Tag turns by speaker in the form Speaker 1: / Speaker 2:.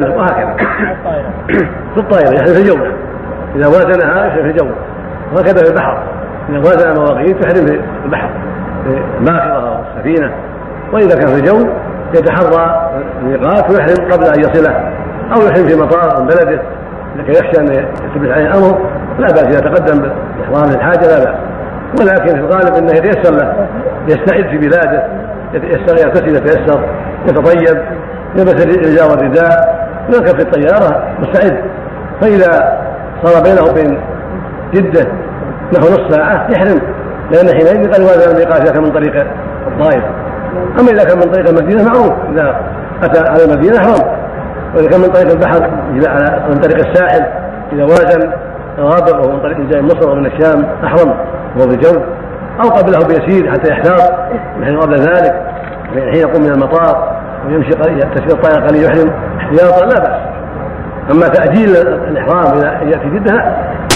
Speaker 1: وهكذا. في الطائرة يحرم في الجو. إذا وازنها يحرم في الجو. وهكذا في البحر. إذا وازن المواقيت يحرم في البحر. في الباخرة أو السفينة وإذا كان في الجو يتحرى الميقات ويحرم قبل أن يصله. أو يحرم في مطار من بلده. لكن يخشى أن يثبت عليه الأمر. لا بأس إذا تقدم بإحرام الحاجة لا بأس. ولكن في الغالب أنه يتيسر له. يستعد في بلاده. يغتسل يتيسر يتطيب. يلبس الإزار والرداء. يركب في الطيارة مستعد. فإذا صار بينه وبين جدة نحو نص ساعة يحرم. لأن حينئذ قد وازن الميقات إذا كان من طريق الطائف أما إذا كان من طريق المدينة معروف. إذا أتى على المدينة حرم وإذا كان من طريق البحر من طريق الساحل إذا وازن الغابر وهو من طريق جاي مصر ومن الشام أحرم. وهو الجو. أو قبله بيسير حتى يحتاط قبل ذلك. حين يقوم من المطار ويمشي تسير الطائرة قليل يحرم. احتياطا لا بأس أما تأجيل الإحرام إلى يأتي جدة